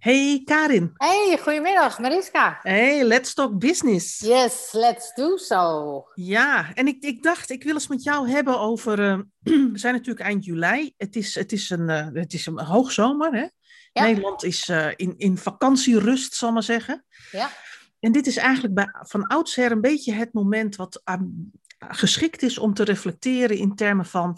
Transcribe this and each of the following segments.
Hey Karin. Hey, goedemiddag Mariska. Hey, let's talk business. Yes, let's do so. Ja, en ik, ik dacht, ik wil eens met jou hebben over. eh, we zijn natuurlijk eind juli. Het is, het is, een, eh, het is een hoogzomer. Hè? Ja. Nederland is eh, in, in vakantierust, zal ik maar zeggen. Ja. En dit is eigenlijk bij, van oudsher een beetje het moment wat aan- geschikt is om te reflecteren in termen van.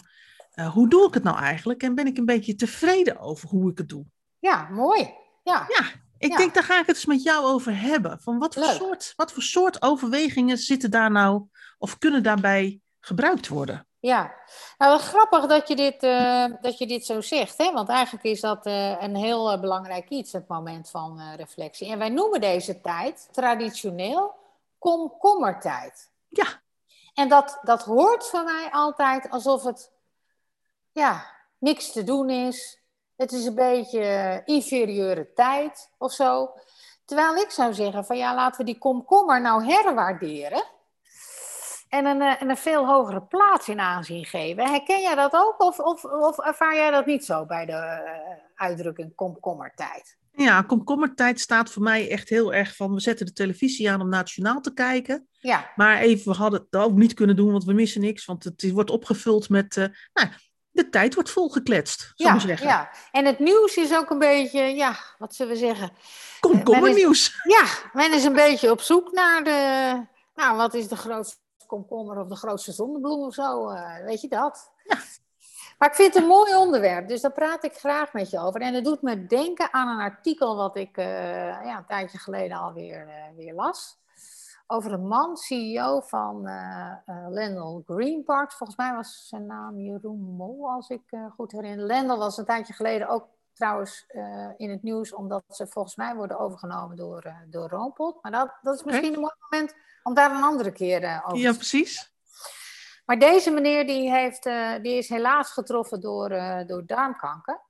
hoe doe ik het nou eigenlijk? En ben ik een beetje tevreden over hoe ik het doe? Ja, mooi. Ja, Ja, ik Ja. denk daar ga ik het eens met jou over hebben. Van wat, voor Leuk. soort, wat voor soort overwegingen zitten daar nou of kunnen daarbij gebruikt worden? ja. Nou, wat grappig dat je dit, eh, dat je dit zo zegt, hè? want eigenlijk is dat eh, een heel eh, belangrijk iets, het moment van reflectie. En wij noemen deze tijd traditioneel komkommertijd. Ja, En dat, dat hoort voor mij altijd alsof het ja, niks te doen is. Het is een beetje inferieure tijd of zo. Terwijl ik zou zeggen van ja, laten we die komkommer nou herwaarderen. En een, eh, en een veel hogere plaats in aanzien geven. Herken jij dat ook? Of, of, of ervaar jij dat niet zo bij de eh, uitdrukking komkommertijd? ja, komkommertijd staat voor mij echt heel erg van... we zetten de televisie aan om nationaal te kijken. Ja, Maar even, we hadden het ook niet kunnen doen, want we missen niks. Want het wordt opgevuld met... eh, nou, de tijd wordt volgekletst, zou ja, zeggen. ja. En het nieuws is ook een beetje, ja, wat zullen we zeggen? Komkommernieuws. Ja, men is een beetje op zoek naar de. Nou, wat is de grootste komkommer of de grootste zonnebloem of zo? eh, weet je dat? Ja. Maar ik vind het een mooi onderwerp, dus daar praat ik graag met je over. En het doet me denken aan een artikel wat ik eh, ja, een tijdje geleden alweer eh, weer las. Over een man, CEO van eh eh, Lendl Green Park. Volgens mij was zijn naam Jeroen Mol, als ik eh, goed herinner. Lendl was een tijdje geleden ook trouwens in het nieuws, omdat ze volgens mij worden overgenomen door, eh door Roompot. Maar dat, dat is misschien een mooi moment om daar een andere keer over Ja, precies. Maar deze meneer die heeft, die is helaas getroffen door, door darmkanker.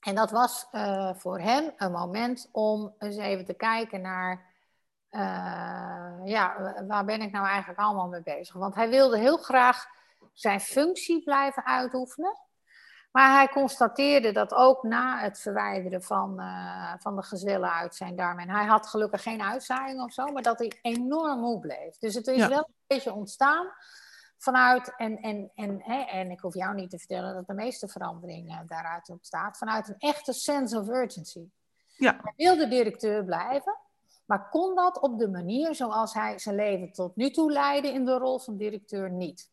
En dat was voor hem een moment om eens even te kijken naar, eh, ja, waar ben ik nou eigenlijk allemaal mee bezig? Want hij wilde heel graag zijn functie blijven uitoefenen. Maar hij constateerde dat ook na het verwijderen van, eh, van de gezwillen uit zijn darmen. En hij had gelukkig geen uitzaaiing of zo, maar dat hij enorm moe bleef. Dus het is Ja. wel een beetje ontstaan vanuit, en, en, en, hè, en ik hoef jou niet te vertellen dat de meeste verandering eh, daaruit ontstaat, vanuit een echte sense of urgency. Ja. Hij wilde directeur blijven, maar kon dat op de manier zoals hij zijn leven tot nu toe leidde in de rol van directeur niet.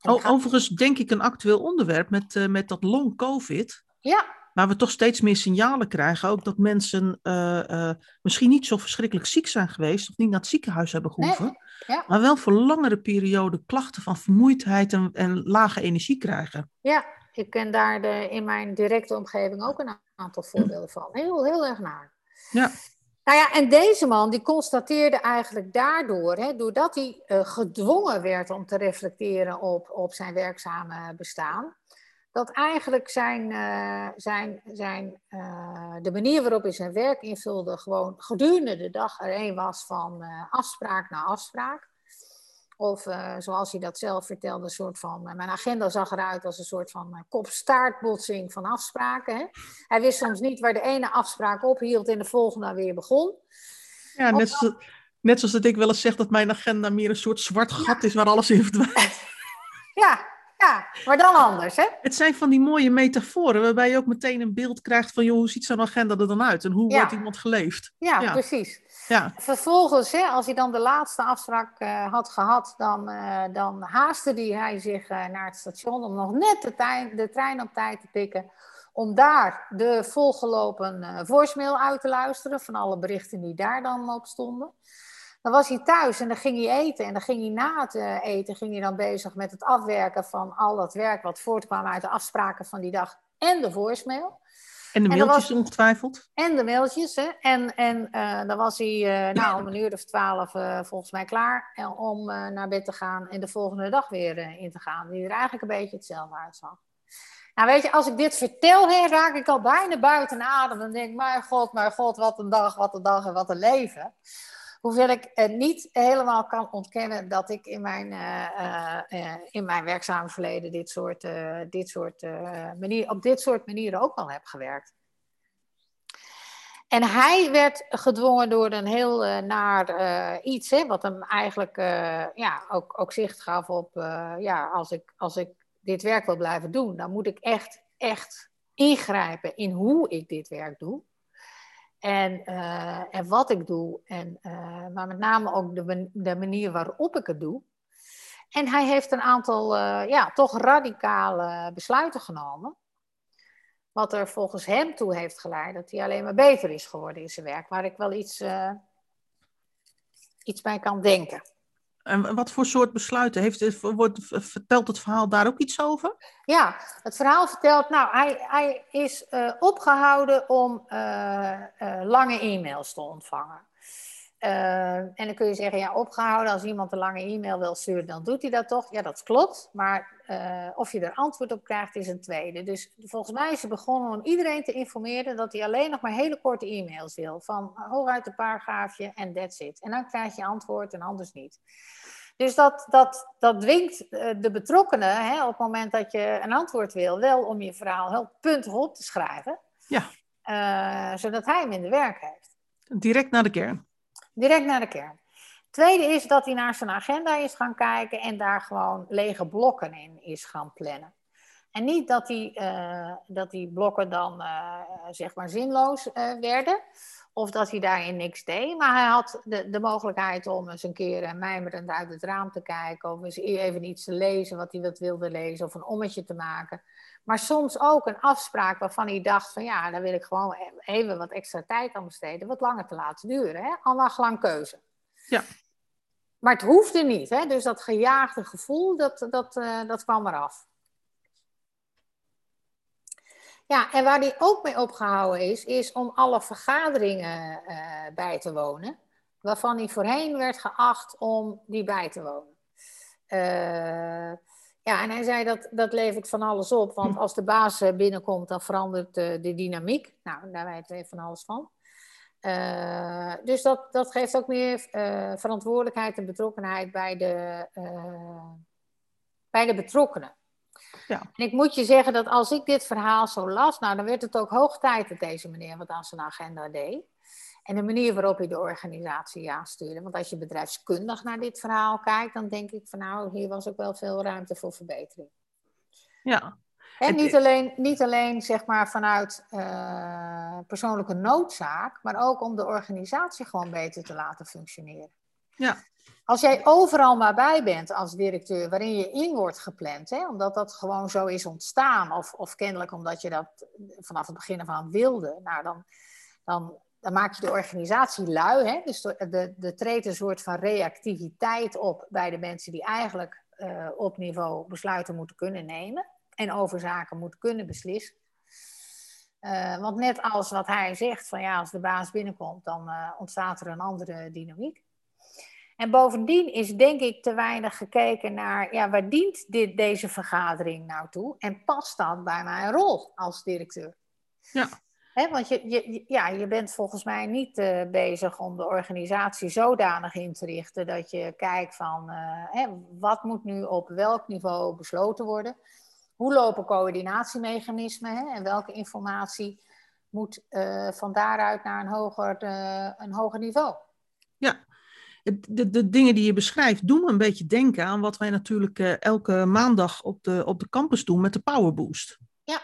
En O, ik ga- overigens denk ik een actueel onderwerp met, eh, met dat long covid. Ja, Waar we toch steeds meer signalen krijgen. Ook dat mensen eh, eh, misschien niet zo verschrikkelijk ziek zijn geweest. Of niet naar het ziekenhuis hebben gehoeven. ja. Maar wel voor langere perioden klachten van vermoeidheid en, en lage energie krijgen. Ja, ik ken daar de, in mijn directe omgeving ook een aantal voorbeelden van. Heel, heel erg naar. Ja. Nou ja, en deze man die constateerde eigenlijk daardoor, hè, doordat hij eh, gedwongen werd om te reflecteren op, op zijn werkzame bestaan, dat eigenlijk zijn, eh, zijn, zijn, eh, de manier waarop hij zijn werk invulde gewoon gedurende de dag er een was van afspraak naar afspraak. Of eh, zoals hij dat zelf vertelde, een soort van. eh, mijn agenda zag eruit als een soort van eh, kop-staartbotsing van afspraken. Hè? Hij wist soms niet waar de ene afspraak ophield en de volgende weer begon. Ja, net, zoals, net zoals dat ik wel eens zeg dat mijn agenda meer een soort zwart gat is waar alles in verdwijnt. Ja, ja, maar dan anders, hè? Het zijn van die mooie metaforen waarbij je ook meteen een beeld krijgt van joh, hoe ziet zo'n agenda er dan uit en hoe Ja. wordt iemand geleefd. Ja, Ja. precies. Ja, Vervolgens, hè, als hij dan de laatste afspraak eh, had gehad, dan, eh, dan haastte hij zich eh, naar het station om nog net de, de trein op tijd te pikken. Om daar de volgelopen voicemail uit te luisteren van alle berichten die daar dan op stonden. Dan was hij thuis en dan ging hij eten. En dan ging hij na het eten ging hij dan bezig met het afwerken van al dat werk wat voortkwam uit de afspraken van die dag en de voicemail. En de En mailtjes was- ongetwijfeld. En de mailtjes. Hè? En, en eh, dan was hij eh, nou, om een uur of twaalf eh, volgens mij klaar om naar bed te gaan en de volgende dag weer in te gaan. Die er eigenlijk een beetje hetzelfde uitzag. Nou weet je, als ik dit vertel, hè, raak ik al bijna buiten adem. Dan denk ik, mijn god, mijn god, wat een dag, wat een dag en wat een leven. Hoewel ik eh, niet helemaal kan ontkennen dat ik in mijn, eh, eh, eh, in mijn werkzame verleden dit soort, dit soort, manier, op dit soort manieren ook wel heb gewerkt. en hij werd gedwongen door een heel naar iets, hè, wat hem eigenlijk ja, ook, ook zicht gaf op, ja, als ik, als ik dit werk wil blijven doen, dan moet ik echt, echt ingrijpen in hoe ik dit werk doe. En, en wat ik doe, en, maar met name ook de, de manier waarop ik het doe. En hij heeft een aantal ja, toch radicale besluiten genomen. Wat er volgens hem toe heeft geleid dat hij alleen maar beter is geworden in zijn werk. Waar ik wel iets, uh, iets bij kan denken. En wat voor soort besluiten? Heeft, wordt, vertelt het verhaal daar ook iets over? Ja, het verhaal vertelt, nou, hij, hij is uh, opgehouden om uh, lange e-mails te ontvangen. Uh, en dan kun je zeggen, ja, opgehouden, als iemand een lange e-mail wil sturen, dan doet hij dat toch. Ja, dat klopt, maar uh, of je er antwoord op krijgt, is een tweede. Dus volgens mij is ze begonnen om iedereen te informeren dat hij alleen nog maar hele korte e-mails wil. Van hooguit een paragraafje en that's it. En dan krijg je antwoord en anders niet. Dus dat, dat, dat dwingt uh, de betrokkenen, hè, op het moment dat je een antwoord wil, wel om je verhaal heel puntig op te schrijven. Ja. zodat hij minder werk heeft. Direct naar de kern. Direct naar de kern. Tweede is dat hij naar zijn agenda is gaan kijken en daar gewoon lege blokken in is gaan plannen. En niet dat die, uh, dat die blokken dan uh, zeg maar zinloos uh, werden. Of dat hij daarin niks deed. Maar hij had de, de mogelijkheid om eens een keer mijmerend uit het raam te kijken. Of eens even iets te lezen wat hij wat wilde lezen. Of een ommetje te maken. Maar soms ook een afspraak waarvan hij dacht van ja, daar wil ik gewoon even wat extra tijd aan besteden. Wat langer te laten duren. Hè? Al naar gelang keuze. Ja. Maar het hoefde niet. Hè? Dus dat gejaagde gevoel, dat, dat, uh, dat kwam eraf. Ja, en waar hij ook mee opgehouden is, is om alle vergaderingen uh, bij te wonen. Waarvan hij voorheen werd geacht om die bij te wonen. Uh, ja, en hij zei dat dat levert van alles op. Want als de baas binnenkomt, dan verandert de, dynamiek. Nou, daar weten we van alles van. Dus dat, dat geeft ook meer verantwoordelijkheid en betrokkenheid bij de, bij de betrokkenen. Ja. En ik moet je zeggen dat als ik dit verhaal zo las, nou, dan werd het ook hoog tijd dat deze meneer wat aan zijn agenda deed. En de manier waarop hij de organisatie aanstuurde. Want als je bedrijfskundig naar dit verhaal kijkt, dan denk ik van nou, hier was ook wel veel ruimte voor verbetering. Ja. En niet alleen, niet alleen zeg maar vanuit uh, persoonlijke noodzaak, maar ook om de organisatie gewoon beter te laten functioneren. Ja. Als jij overal maar bij bent als directeur, waarin je in wordt gepland, hè, omdat dat gewoon zo is ontstaan, of, of kennelijk omdat je dat vanaf het begin aan wilde, nou dan, dan, dan maak je de organisatie lui. Hè? Dus de, de treedt een soort van reactiviteit op bij de mensen die eigenlijk uh, op niveau besluiten moeten kunnen nemen en over zaken moeten kunnen beslissen. Uh, want net als wat hij zegt, van ja, als de baas binnenkomt, dan uh, ontstaat er een andere dynamiek. En bovendien is denk ik te weinig gekeken naar, ja, waar dient dit, deze vergadering nou toe? En past dat bij mijn rol als directeur? Ja. He, want je, je, ja, je bent volgens mij niet uh, bezig om de organisatie zodanig in te richten dat je kijkt van uh, wat moet nu op welk niveau besloten worden. Hoe lopen coördinatiemechanismen hè, en welke informatie moet uh, van daaruit naar een hoger, een hoger niveau. Ja, de, de, dingen die je beschrijft doen me een beetje denken aan wat wij natuurlijk elke maandag op de, op de campus doen met de Powerboost. Ja.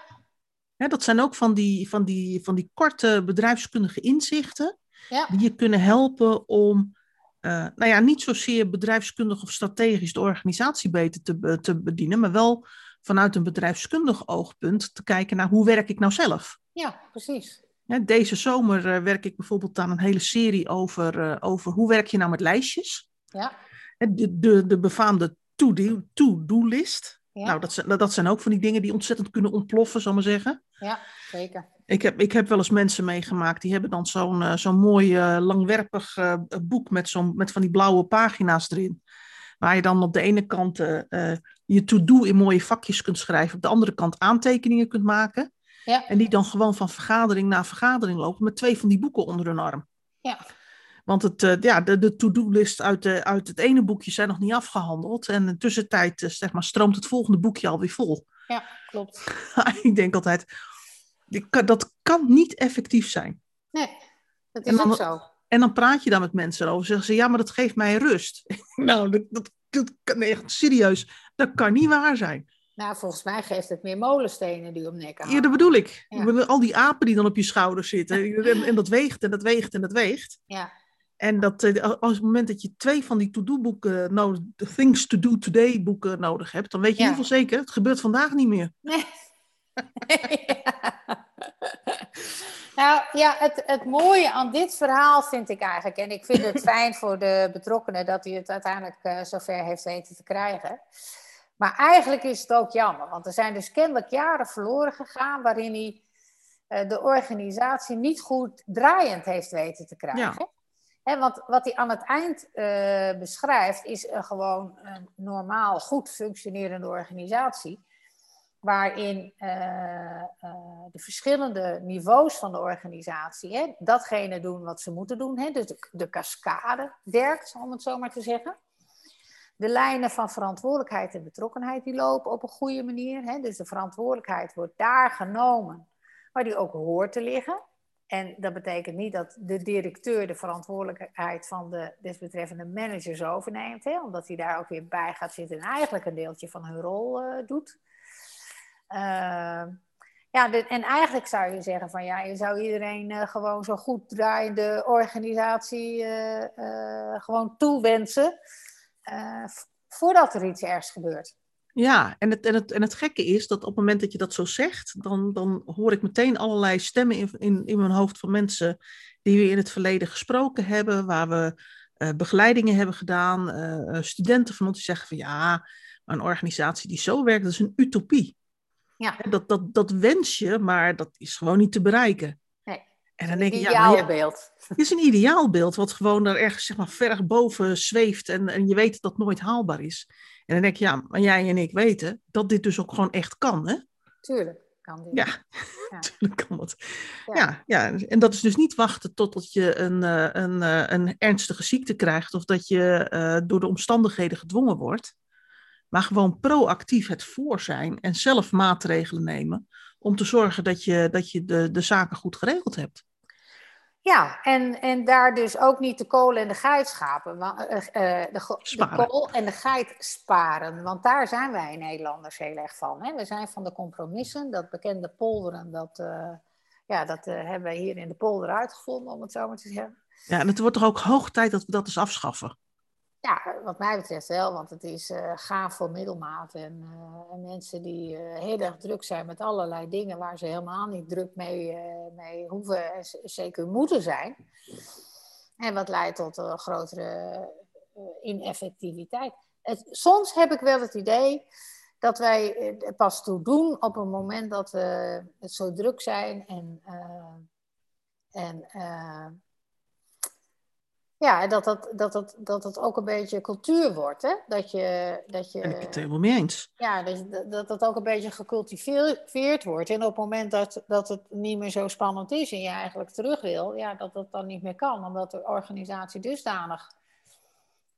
Ja, dat zijn ook van die, van die, van die korte bedrijfskundige inzichten ja. die je kunnen helpen om, uh, nou ja, niet zozeer bedrijfskundig of strategisch de organisatie beter te, te bedienen, maar wel vanuit een bedrijfskundig oogpunt te kijken naar hoe werk ik nou zelf. Ja, precies. Ja, deze zomer uh, werk ik bijvoorbeeld aan een hele serie over, uh, over hoe werk je nou met lijstjes. Ja. De, de, de befaamde to-do-list. Ja. Nou, dat zijn, dat zijn ook van die dingen die ontzettend kunnen ontploffen, zal ik maar zeggen. Ja, zeker. Ik heb, ik heb wel eens mensen meegemaakt die hebben dan zo'n uh, zo'n mooi uh, langwerpig uh, boek met, zo'n met van die blauwe pagina's erin. Waar je dan op de ene kant je to-do in mooie vakjes kunt schrijven, op de andere kant aantekeningen kunt maken. Ja. En die dan gewoon van vergadering naar vergadering lopen met twee van die boeken onder hun arm. Ja. Want het, uh, ja, de, de to-do-list uit, de, uit het ene boekje zijn nog niet afgehandeld. En in de tussentijd uh, zeg maar, stroomt het volgende boekje alweer vol. Ja, klopt. ik denk altijd, dat kan niet effectief zijn. Nee. Dat is dan- ook zo. En dan praat je daar met mensen over. Zeggen ze, ja, maar dat geeft mij rust. nou, dat, dat, echt serieus. Dat kan niet waar zijn. Nou, volgens mij geeft het meer molenstenen die om Ja, hangen. dat bedoel ik. Ja. Al die apen die dan op je schouder zitten. En, en dat weegt en dat weegt en dat weegt. Ja, En dat eh, als het moment dat je twee van die to-do-boeken de Things to Do Today boeken nodig hebt, dan weet je Ja. in ieder geval zeker, het gebeurt vandaag niet meer. Nee. Nou ja, het, het mooie aan dit verhaal vind ik eigenlijk, en ik vind het fijn voor de betrokkenen dat hij het uiteindelijk eh, zover heeft weten te krijgen. Maar eigenlijk is het ook jammer, want er zijn dus kennelijk jaren verloren gegaan waarin hij eh, de organisatie niet goed draaiend heeft weten te krijgen. Hè, want wat hij aan het eind eh, beschrijft is gewoon een normaal goed functionerende organisatie waarin eh, de verschillende niveaus van de organisatie hè, datgene doen wat ze moeten doen. Hè, dus de, de cascade werkt, om het zo maar te zeggen. De lijnen van verantwoordelijkheid en betrokkenheid die lopen op een goede manier. Hè, dus de verantwoordelijkheid wordt daar genomen waar die ook hoort te liggen. En dat betekent niet dat de directeur de verantwoordelijkheid van de desbetreffende managers overneemt, hè, omdat hij daar ook weer bij gaat zitten en eigenlijk een deeltje van hun rol eh, doet. Uh, ja, en eigenlijk zou je zeggen van ja, je zou iedereen uh, gewoon zo goed draaiende organisatie gewoon toewensen voordat er iets ergs gebeurt. Ja, en het, en, het, en het gekke is dat op het moment dat je dat zo zegt, dan, dan hoor ik meteen allerlei stemmen in, in, in mijn hoofd van mensen die we in het verleden gesproken hebben, waar we uh, begeleidingen hebben gedaan, uh, studenten van ons die zeggen van ja, maar een organisatie die zo werkt, dat is een utopie. Ja. Dat, dat, dat wens je, maar dat is gewoon niet te bereiken. En dan denk je, ja, ideaalbeeld. het is een ideaalbeeld wat gewoon daar ergens zeg maar ver boven zweeft en, en je weet dat dat nooit haalbaar is. En dan denk je, ja, maar jij en ik weten dat dit dus ook gewoon echt kan, hè? Tuurlijk kan dit. Ja, Ja. natuurlijk kan dat. Ja. Ja. Ja, en dat is dus niet wachten totdat je een, eh, een, eh, een ernstige ziekte krijgt of dat je eh, door de omstandigheden gedwongen wordt. Maar gewoon proactief het voor zijn en zelf maatregelen nemen om te zorgen dat je, dat je de, de zaken goed geregeld hebt. Ja, en, en daar dus ook niet de kolen en de geit schapen. eh, eh, de, de kool en de geit sparen. Want daar zijn wij Nederlanders heel erg van. Hè? We zijn van de compromissen. Dat bekende polderen, dat, eh, ja, dat hebben wij hier in de polder uitgevonden, om het zo maar te zeggen. Ja, en het wordt toch ook hoog tijd dat we dat eens afschaffen. Ja, wat mij betreft wel, want het is eh gaaf voor middelmaat. En, eh, en mensen die eh, heel erg druk zijn met allerlei dingen waar ze helemaal niet druk mee, mee hoeven en zeker moeten zijn. En wat leidt tot een grotere ineffectiviteit. Het, soms heb ik wel het idee dat wij er pas toe doen op een moment dat we het zo druk zijn en, en ja, dat dat, dat, dat, dat dat ook een beetje cultuur wordt. Hè? Dat je, dat je, En ik ben het helemaal mee eens. ja, dat, dat dat ook een beetje gecultiveerd wordt. En op het moment dat, dat het niet meer zo spannend is en je eigenlijk terug wil, ja, dat dat dan niet meer kan. Omdat de organisatie dusdanig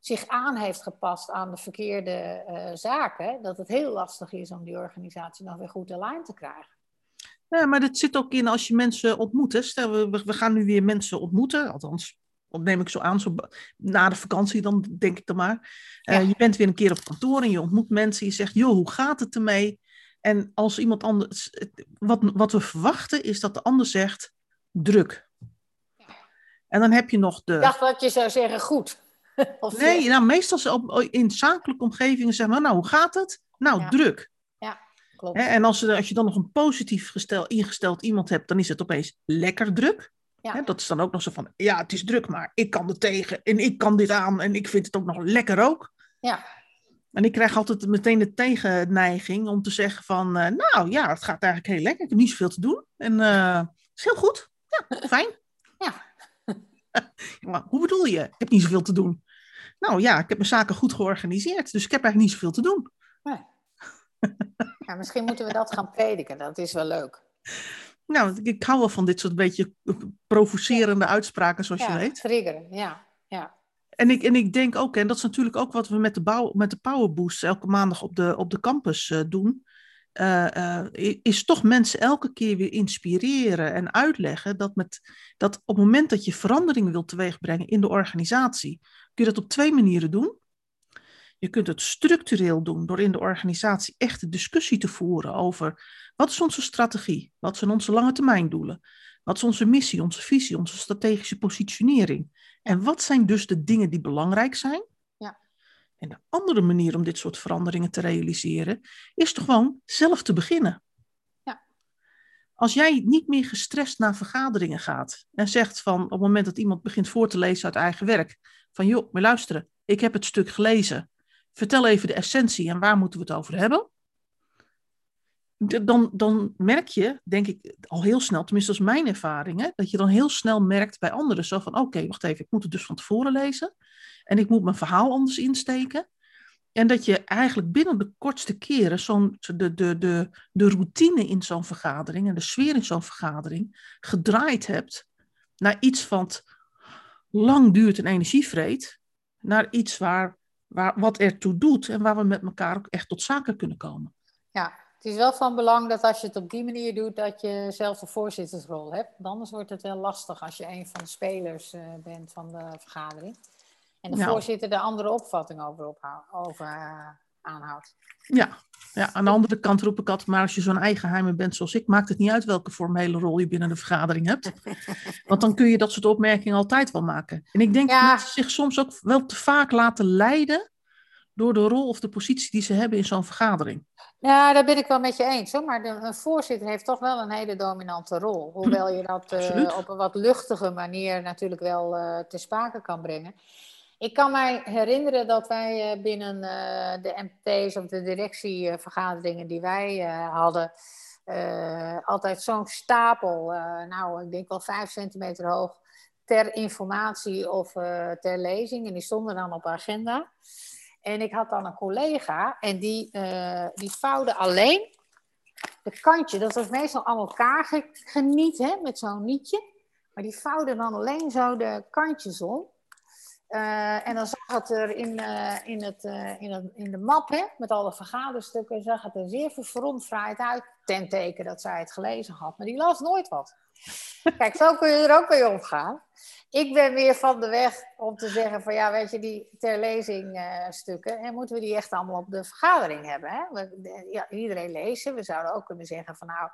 zich aan heeft gepast aan de verkeerde eh, zaken, dat het heel lastig is om die organisatie nog weer goed de lijn te krijgen. Ja, maar dat zit ook in als je mensen ontmoet. Hè. Stel, we- we gaan nu weer mensen ontmoeten. Althans, dat neem ik zo aan. Zo na de vakantie dan, denk ik dan maar. Eh, Ja. Je bent weer een keer op kantoor en je ontmoet mensen. Je zegt, joh, hoe gaat het ermee? En als iemand anders... Wat, wat we verwachten is dat de ander zegt, druk. En dan heb je nog de... Ik dacht dat je zou zeggen goed. Of Nee, nou, meestal op, in zakelijke omgevingen zeggen we, nou, hoe gaat het? Nou, Ja. druk. klopt. Hè, en als, je- als je dan nog een positief gestel, ingesteld iemand hebt, dan is het opeens lekker druk. Ja. Hè, dat is dan ook nog zo van, ja, het is druk, maar ik kan er tegen en ik kan dit aan en ik vind het ook nog lekker ook. Ja. En ik krijg altijd meteen de tegenneiging om te zeggen van, eh, nou ja, het gaat eigenlijk heel lekker. Ik heb niet zoveel te doen en eh, het is heel goed. Ja, fijn. Ja. maar hoe bedoel je? Ik heb niet zoveel te doen. Nou ja, ik heb mijn zaken goed georganiseerd, dus ik heb eigenlijk niet zoveel te doen. Ja, misschien moeten we dat gaan prediken. Dat is wel leuk. Nou, ik, hou wel van dit soort beetje provocerende uitspraken, zoals je weet. triggeren. Ja, ja. En ik, en ik denk ook, en dat is natuurlijk ook wat we met de, bouw, met de Power Boost elke maandag op de, op de campus eh, doen. uh, is toch mensen elke keer weer inspireren en uitleggen dat, met, dat op het moment dat je veranderingen wilt teweegbrengen in de organisatie, kun je dat op twee manieren doen. Je kunt het structureel doen door in de organisatie echt een discussie te voeren over wat is onze strategie, wat zijn onze lange termijn doelen, wat is onze missie, onze visie, onze strategische positionering en wat zijn dus de dingen die belangrijk zijn. Ja. En de andere manier om dit soort veranderingen te realiseren is toch gewoon zelf te beginnen. Ja. Als jij niet meer gestrest naar vergaderingen gaat en zegt van op het moment dat iemand begint voor te lezen uit eigen werk, van joh, maar luisteren, ik heb het stuk gelezen. Vertel even de essentie en waar moeten we het over hebben? Dan, dan merk je, denk ik, al heel snel, tenminste dat is mijn ervaring, hè, dat je dan heel snel merkt bij anderen zo van, oké, wacht even, ik moet het dus van tevoren lezen en ik moet mijn verhaal anders insteken. En dat je eigenlijk binnen de kortste keren zo'n, de, de, de, de routine in zo'n vergadering en de sfeer in zo'n vergadering gedraaid hebt naar iets wat lang duurt en energie vreet, naar iets waar waar, wat ertoe doet en waar we met elkaar ook echt tot zaken kunnen komen. Ja, het is wel van belang dat als je het op die manier doet, dat je zelf de voorzittersrol hebt. Want anders wordt het wel lastig als je een van de spelers uh, bent van de vergadering. En de voorzitter de andere opvatting over, ophoud, over uh, aanhoudt. Ja. ja, aan de andere kant roep ik altijd maar als je zo'n eigenheimer bent zoals ik, maakt het niet uit welke formele rol je binnen de vergadering hebt. Want dan kun je dat soort opmerkingen altijd wel maken. En ik denk dat mensen zich soms ook wel te vaak laten leiden door de rol of de positie die ze hebben in zo'n vergadering. Ja, daar ben ik wel met je eens. Hoor. Maar de, een voorzitter heeft toch wel een hele dominante rol. Hoewel je dat uh, op een wat luchtige manier natuurlijk wel uh, te sprake kan brengen. Ik kan mij herinneren dat wij uh, binnen de MT's of de directievergaderingen die wij hadden, altijd zo'n stapel, nou ik denk wel vijf centimeter hoog, ter informatie of ter lezing. En die stonden dan op agenda. En ik had dan een collega en die, die vouwde alleen de kantje. Dat was meestal aan elkaar geniet, hè, met zo'n nietje. Maar die vouwde dan alleen zo de kantjes om. Uh, en dan zag het er in, uh, in, het, in, het, in de map, hè, met alle vergaderstukken, zag het er zeer verfromfraaid uit. Ten teken dat zij het gelezen had. Maar die las nooit wat. Kijk, zo kun je er ook mee omgaan. Ik ben weer van de weg om te zeggen van ja, weet je, die ter lezing uh, stukken, en moeten we die echt allemaal op de vergadering hebben. Hè? We, ja, iedereen lezen. We zouden ook kunnen zeggen van nou,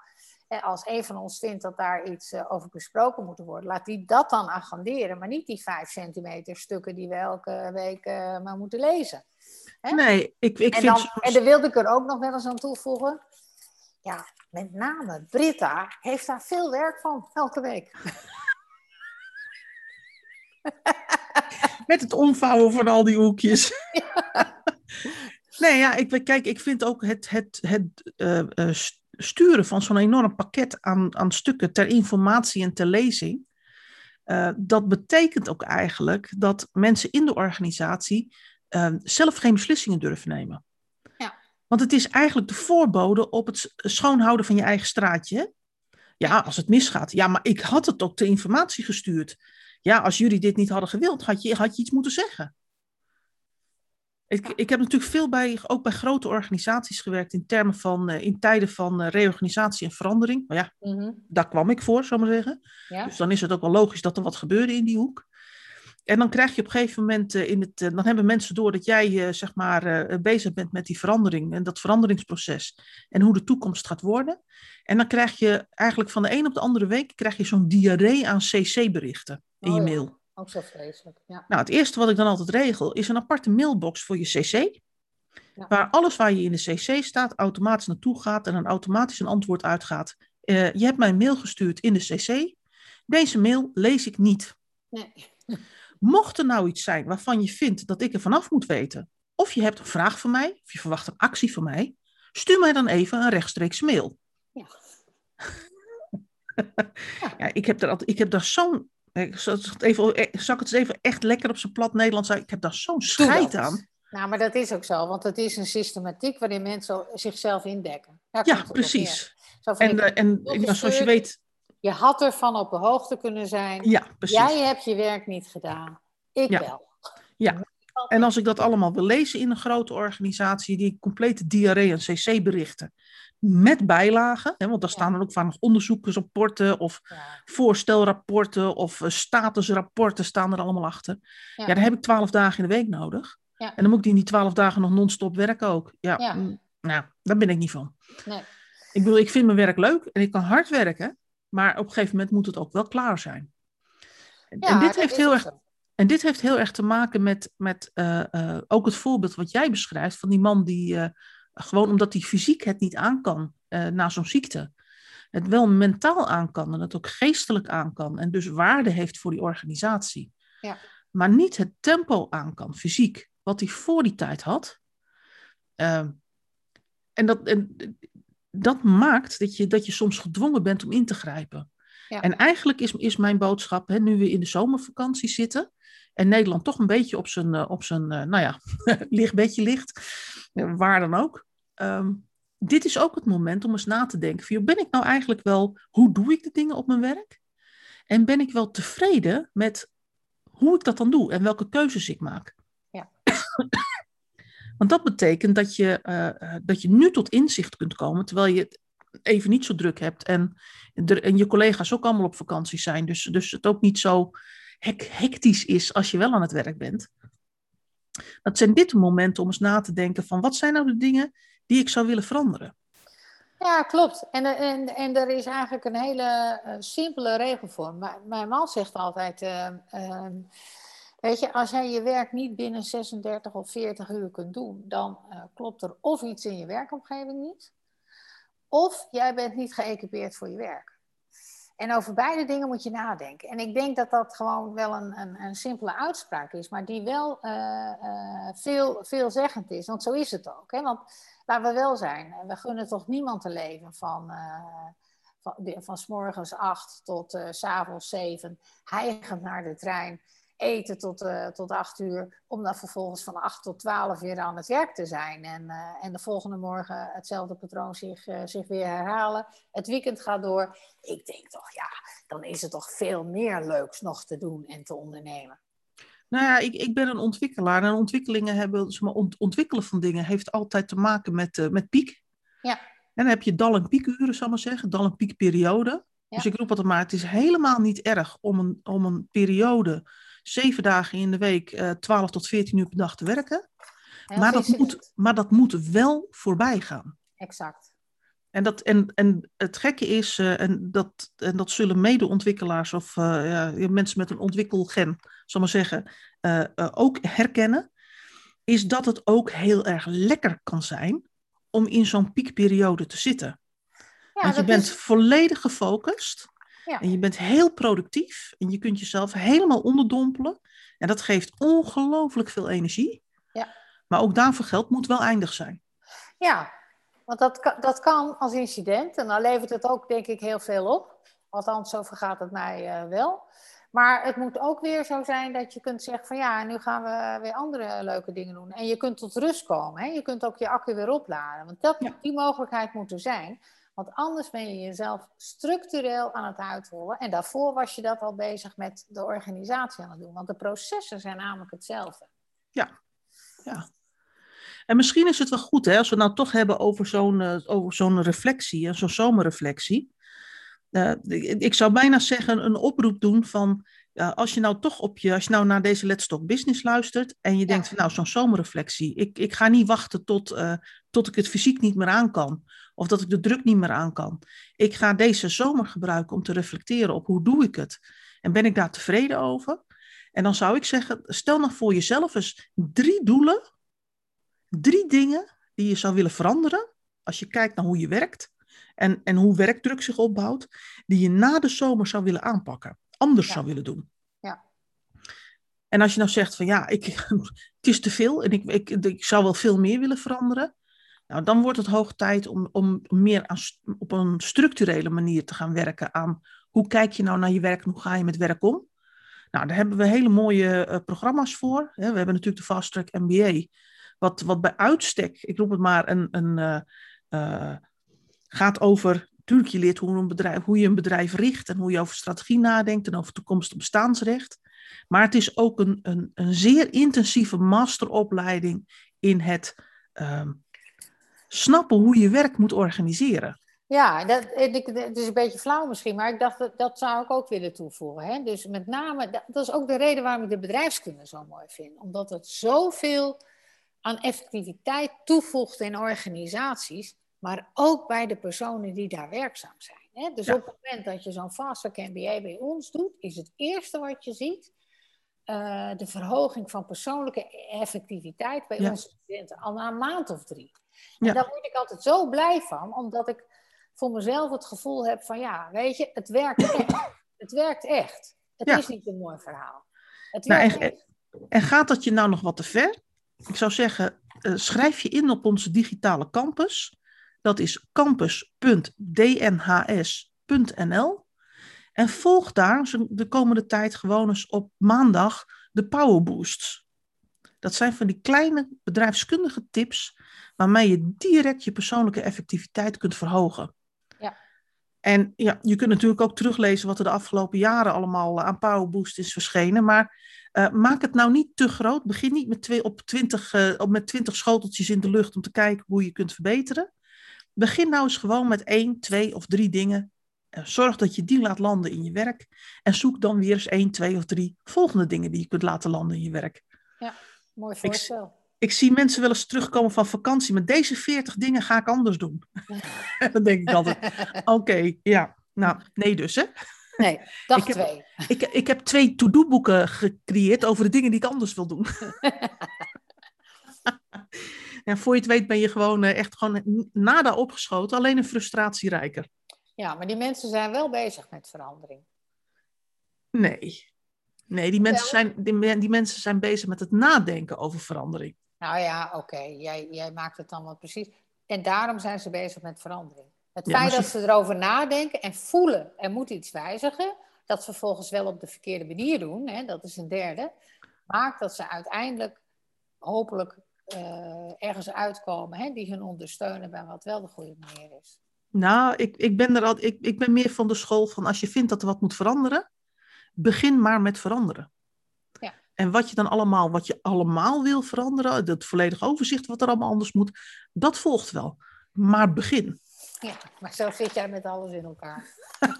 als een van ons vindt dat daar iets uh, over besproken moet worden, laat die dat dan agenderen, maar niet die vijf centimeter stukken die we elke week uh, maar moeten lezen. Hè? Nee, ik, ik en. Dan. En daar wilde ik er ook nog wel eens aan toevoegen. Ja, met name Britta heeft daar veel werk van elke week. Met het omvouwen van al die hoekjes. nee, ja, ik, kijk, ik vind ook het, het, het uh, sturen van zo'n enorm pakket aan, aan stukken ter informatie en ter lezing. Uh, dat betekent ook eigenlijk dat mensen in de organisatie uh, zelf geen beslissingen durven nemen. Ja. Want het is eigenlijk de voorbode op het schoonhouden van je eigen straatje. Ja, als het misgaat. Ja, maar ik had het ook ter informatie gestuurd ja, als jullie dit niet hadden gewild, had je, had je iets moeten zeggen. Ik, ik heb natuurlijk veel bij, ook bij grote organisaties gewerkt in termen van, uh, in tijden van uh, reorganisatie en verandering. Maar ja, mm -hmm. daar kwam ik voor, zou ik maar zeggen. Ja. Dus dan is het ook wel logisch dat er wat gebeurde in die hoek. En dan krijg je op een gegeven moment uh, in het, dan hebben mensen door dat jij zeg maar bezig bent met die verandering en dat veranderingsproces en hoe de toekomst gaat worden. En dan krijg je eigenlijk van de een op de andere week krijg je zo'n diarree aan CC-berichten in je Oh mail. Ook zo vreselijk. Ja. Nou, het eerste wat ik dan altijd regel is een aparte mailbox voor je CC. Ja. Waar alles waar je in de CC staat automatisch naartoe gaat en dan automatisch een antwoord uitgaat. Uh, je hebt mij een mail gestuurd in de CC. Deze mail lees ik niet. Nee. Mocht er nou iets zijn waarvan je vindt dat ik er vanaf moet weten, of je hebt een vraag van mij, of je verwacht een actie van mij, stuur mij dan even een rechtstreeks mail. Ja. ja, ik heb daar, altijd, ik heb daar zo'n ik het, even, ik het eens even echt lekker op zijn plat Nederlands? Ik heb daar zo'n scheid aan. Nou, maar dat is ook zo, want het is een systematiek waarin mensen zichzelf indekken. ja, precies. En, uh, en nou, zoals je weet. Je had ervan op de hoogte kunnen zijn. Ja, precies. Jij hebt je werk niet gedaan. Ik ja. wel. Ja. En als ik dat allemaal wil lezen in een grote organisatie, die complete diarree en cc-berichten, met bijlagen. Hè, want daar staan dan ook vaak nog onderzoeksrapporten of voorstelrapporten of uh, statusrapporten staan er allemaal achter. Ja. daar heb ik twaalf dagen in de week nodig. En dan moet ik die in die twaalf dagen nog non-stop werken ook. Ja, mm, nou, daar ben ik niet van. Nee. Ik bedoel, ik vind mijn werk leuk en ik kan hard werken, maar op een gegeven moment moet het ook wel klaar zijn. en dit heeft heel erg. En dit heeft heel erg te maken met, met uh, uh, ook het voorbeeld wat jij beschrijft van die man die uh, gewoon omdat hij fysiek het niet aan kan na zo'n ziekte, het wel mentaal aan kan en het ook geestelijk aan kan en dus waarde heeft voor die organisatie. Ja. Maar niet het tempo aan kan, fysiek, wat hij voor die tijd had. Ehm, en dat, en dat maakt dat je, dat je soms gedwongen bent om in te grijpen. Ja. En eigenlijk is, is mijn boodschap, hè, nu we in de zomervakantie zitten en Nederland toch een beetje op zijn, uh, op zijn uh, nou ja, lichtbedje ligt, waar dan ook. Um, dit is ook het moment om eens na te denken: van, ben ik nou eigenlijk wel, hoe doe ik de dingen op mijn werk? En ben ik wel tevreden met hoe ik dat dan doe en welke keuzes ik maak? Ja. Want dat betekent dat je, uh, dat je nu tot inzicht kunt komen, terwijl je het even niet zo druk hebt en, en je collega's ook allemaal op vakantie zijn. Dus, dus het ook niet zo hectisch is als je wel aan het werk bent. Dat zijn dit momenten om eens na te denken van wat zijn nou de dingen die ik zou willen veranderen. Ja, klopt. En, en, en er is eigenlijk een hele uh, simpele regel voor. mijn man zegt altijd, uh, uh, weet je, als jij je werk niet binnen 36 of 40 uur kunt doen, dan klopt er of iets in je werkomgeving niet, of jij bent niet geëquipeerd voor je werk. En over beide dingen moet je nadenken. En ik denk dat dat gewoon wel een, een, een simpele uitspraak is, maar die wel uh, veel, veelzeggend is. Want zo is het ook. Hè? Want laten we wel zijn, we gunnen toch niemand te leven van, uh, van, van s morgens acht tot s avonds zeven, hijgend naar de trein eten tot, uh, tot acht uur, om dan vervolgens van acht tot twaalf weer aan het werk te zijn. En, uh, en de volgende morgen hetzelfde patroon zich, uh, zich weer herhalen. Het weekend gaat door. Ik denk toch, ja, dan is er toch veel meer leuks nog te doen en te ondernemen. Nou ja, ik, ik ben een ontwikkelaar en ontwikkelingen hebben, zeg maar, ont, ontwikkelen van dingen heeft altijd te maken met, met piek. Ja. En dan heb je dal- en piekuren, zal ik maar zeggen, dal- en piekperiode. Ja. Dus ik roep altijd maar, het is helemaal niet erg om een, om een periode zeven dagen in de week, uh, eh, 12 tot 14 uur per dag te werken. Maar dat, moet, maar dat moet wel voorbij gaan. Exact. En, dat, en, en het gekke is, uh, en, dat, en dat zullen mede-ontwikkelaars of uh, ja, mensen met een ontwikkelgen, zal maar zeggen, ook herkennen, is dat het ook heel erg lekker kan zijn om in zo'n piekperiode te zitten. Ja, Want je bent volledig gefocust. Ja. En je bent heel productief en je kunt jezelf helemaal onderdompelen. En dat geeft ongelooflijk veel energie. Ja. Maar ook daarvoor geld moet wel eindig zijn. Ja, want dat, dat kan als incident. En dan levert het ook, denk ik, heel veel op. Althans, zo vergaat het mij uh, wel. Maar het moet ook weer zo zijn dat je kunt zeggen van ja, nu gaan we weer andere leuke dingen doen. En je kunt tot rust komen. Hè? Je kunt ook je accu weer opladen. Want dat, die mogelijkheid moet er zijn. Want anders ben je jezelf structureel aan het uithollen. En daarvoor was je dat al bezig met de organisatie aan het doen. Want de processen zijn namelijk hetzelfde. Ja, ja. En misschien is het wel goed, hè, als we het nou toch hebben over zo'n uh, over zo'n reflectie, zo'n zomerreflectie. Uh, ik zou bijna zeggen een oproep doen van, uh, als je nou toch op je, als je nou naar deze Let's Talk Business luistert en je denkt van nou zo'n zomerreflectie, ik, ik ga niet wachten tot, tot ik het fysiek niet meer aan kan. Of dat ik de druk niet meer aan kan. Ik ga deze zomer gebruiken om te reflecteren op hoe doe ik het. En ben ik daar tevreden over? En dan zou ik zeggen, stel nog voor jezelf eens drie doelen. Drie dingen die je zou willen veranderen. Als je kijkt naar hoe je werkt. En, en hoe werkdruk zich opbouwt. Die je na de zomer zou willen aanpakken. Anders zou willen doen. Ja. En als je nou zegt van ja, ik, het is te veel en ik, ik, ik zou wel veel meer willen veranderen. Nou, dan wordt het hoog tijd om, om meer op een structurele manier te gaan werken aan hoe kijk je nou naar je werk en hoe ga je met werk om. Nou, daar hebben we hele mooie uh, programma's voor. We hebben natuurlijk de Fast Track MBA, wat, wat bij uitstek, ik roep het maar, een, een, uh, uh, gaat over, natuurlijk je leert hoe, een bedrijf, hoe je een bedrijf richt en hoe je over strategie nadenkt en over toekomstig bestaansrecht. Maar het is ook een, een, een zeer intensieve masteropleiding in het... Uh, snappen hoe je werk moet organiseren. Ja, dat, het is een beetje flauw misschien, maar ik dacht dat, dat zou ik ook willen toevoegen. Hè? Dus met name, dat, dat is ook de reden waarom ik de bedrijfskunde zo mooi vind. Omdat het zoveel aan effectiviteit toevoegt in organisaties, maar ook bij de personen die daar werkzaam zijn. Hè? Dus op het moment dat je zo'n fast MBA bij ons doet, is het eerste wat je ziet uh, de verhoging van persoonlijke effectiviteit bij onze studenten al na een maand of drie. En daar word ik altijd zo blij van, omdat ik voor mezelf het gevoel heb van ja, weet je, het werkt echt. Het werkt echt. Het is niet een mooi verhaal. Het nou, en, en, gaat dat je nou nog wat te ver? Ik zou zeggen, uh, schrijf je in op onze digitale campus. Dat is campus.dnhs.nl. En volg daar de komende tijd gewoon eens op maandag de Power Boosts. Dat zijn van die kleine bedrijfskundige tips waarmee je direct je persoonlijke effectiviteit kunt verhogen. Ja. En ja, je kunt natuurlijk ook teruglezen wat er de afgelopen jaren allemaal aan Power Boost is verschenen. Maar uh, maak het nou niet te groot. Begin niet met, twee, op 20, uh, op met 20 schoteltjes in de lucht om te kijken hoe je kunt verbeteren. Begin nou eens gewoon met één, twee of drie dingen Zorg dat je die laat landen in je werk. En zoek dan weer eens één, twee of drie volgende dingen die je kunt laten landen in je werk. Ja, mooi voorstel. Ik, ik zie mensen wel eens terugkomen van vakantie. Met deze veertig dingen ga ik anders doen. dan denk ik altijd, oké, ja. Nou, nee dus hè. Nee, dag ik twee. Heb, ik, ik heb twee to-do-boeken gecreëerd over de dingen die ik anders wil doen. ja, voor je het weet ben je gewoon eh, echt gewoon nada opgeschoten. Alleen een frustratie rijker. Ja, maar die mensen zijn wel bezig met verandering. Nee. Nee, die mensen, zijn, die, die, mensen zijn bezig met het nadenken over verandering. Nou ja, oké. Jij, jij maakt het dan wat precies. En daarom zijn ze bezig met verandering. Het feit dat ze erover nadenken en voelen, er moet iets wijzigen, dat ze vervolgens wel op de verkeerde manier doen, hè, dat is een derde, maakt dat ze uiteindelijk hopelijk uh, ergens uitkomen hè, die hun ondersteunen bij wat wel de goede manier is. Nou, ik, ik, ben er al, ik, ik ben meer van de school van als je vindt dat er wat moet veranderen, begin maar met veranderen. Ja. En wat je dan allemaal, wat je allemaal wil veranderen, het volledige overzicht wat er allemaal anders moet, dat volgt wel. Maar begin. Ja, maar zo zit jij met alles in elkaar.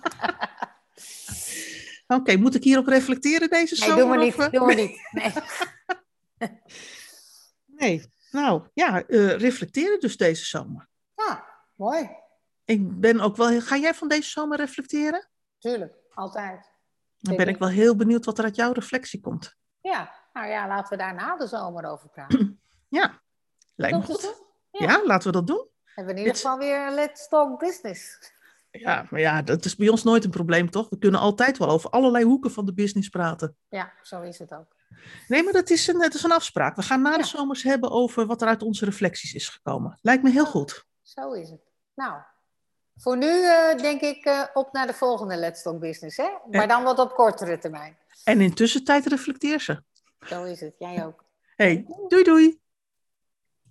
Oké, moet ik hierop reflecteren deze zomer? Nee, doe maar niet. Doe maar niet. Nee. nee. Nou ja, uh, reflecteren dus deze zomer. Ja, mooi ik ben ook wel. Ga jij van deze zomer reflecteren? Tuurlijk, altijd. Dan ben ik wel heel benieuwd wat er uit jouw reflectie komt. Ja, nou ja, laten we daar na de zomer over praten. Ja, lijkt me goed. Ja. laten we dat doen. Hebben we in ieder geval weer Let's Talk Business. Ja, maar ja, dat is bij ons nooit een probleem, toch? We kunnen altijd wel over allerlei hoeken van de business praten. Ja, zo is het ook. Nee, maar dat is een, dat is een afspraak. We gaan na de zomers hebben over wat er uit onze reflecties is gekomen. Lijkt me heel goed. Zo is het. Nou, voor nu uh, denk ik uh, op naar de volgende Let's Talk Business, hè? maar dan wat op kortere termijn. En in tussentijd reflecteer ze. Zo is het, jij ook. Hey, doei doei.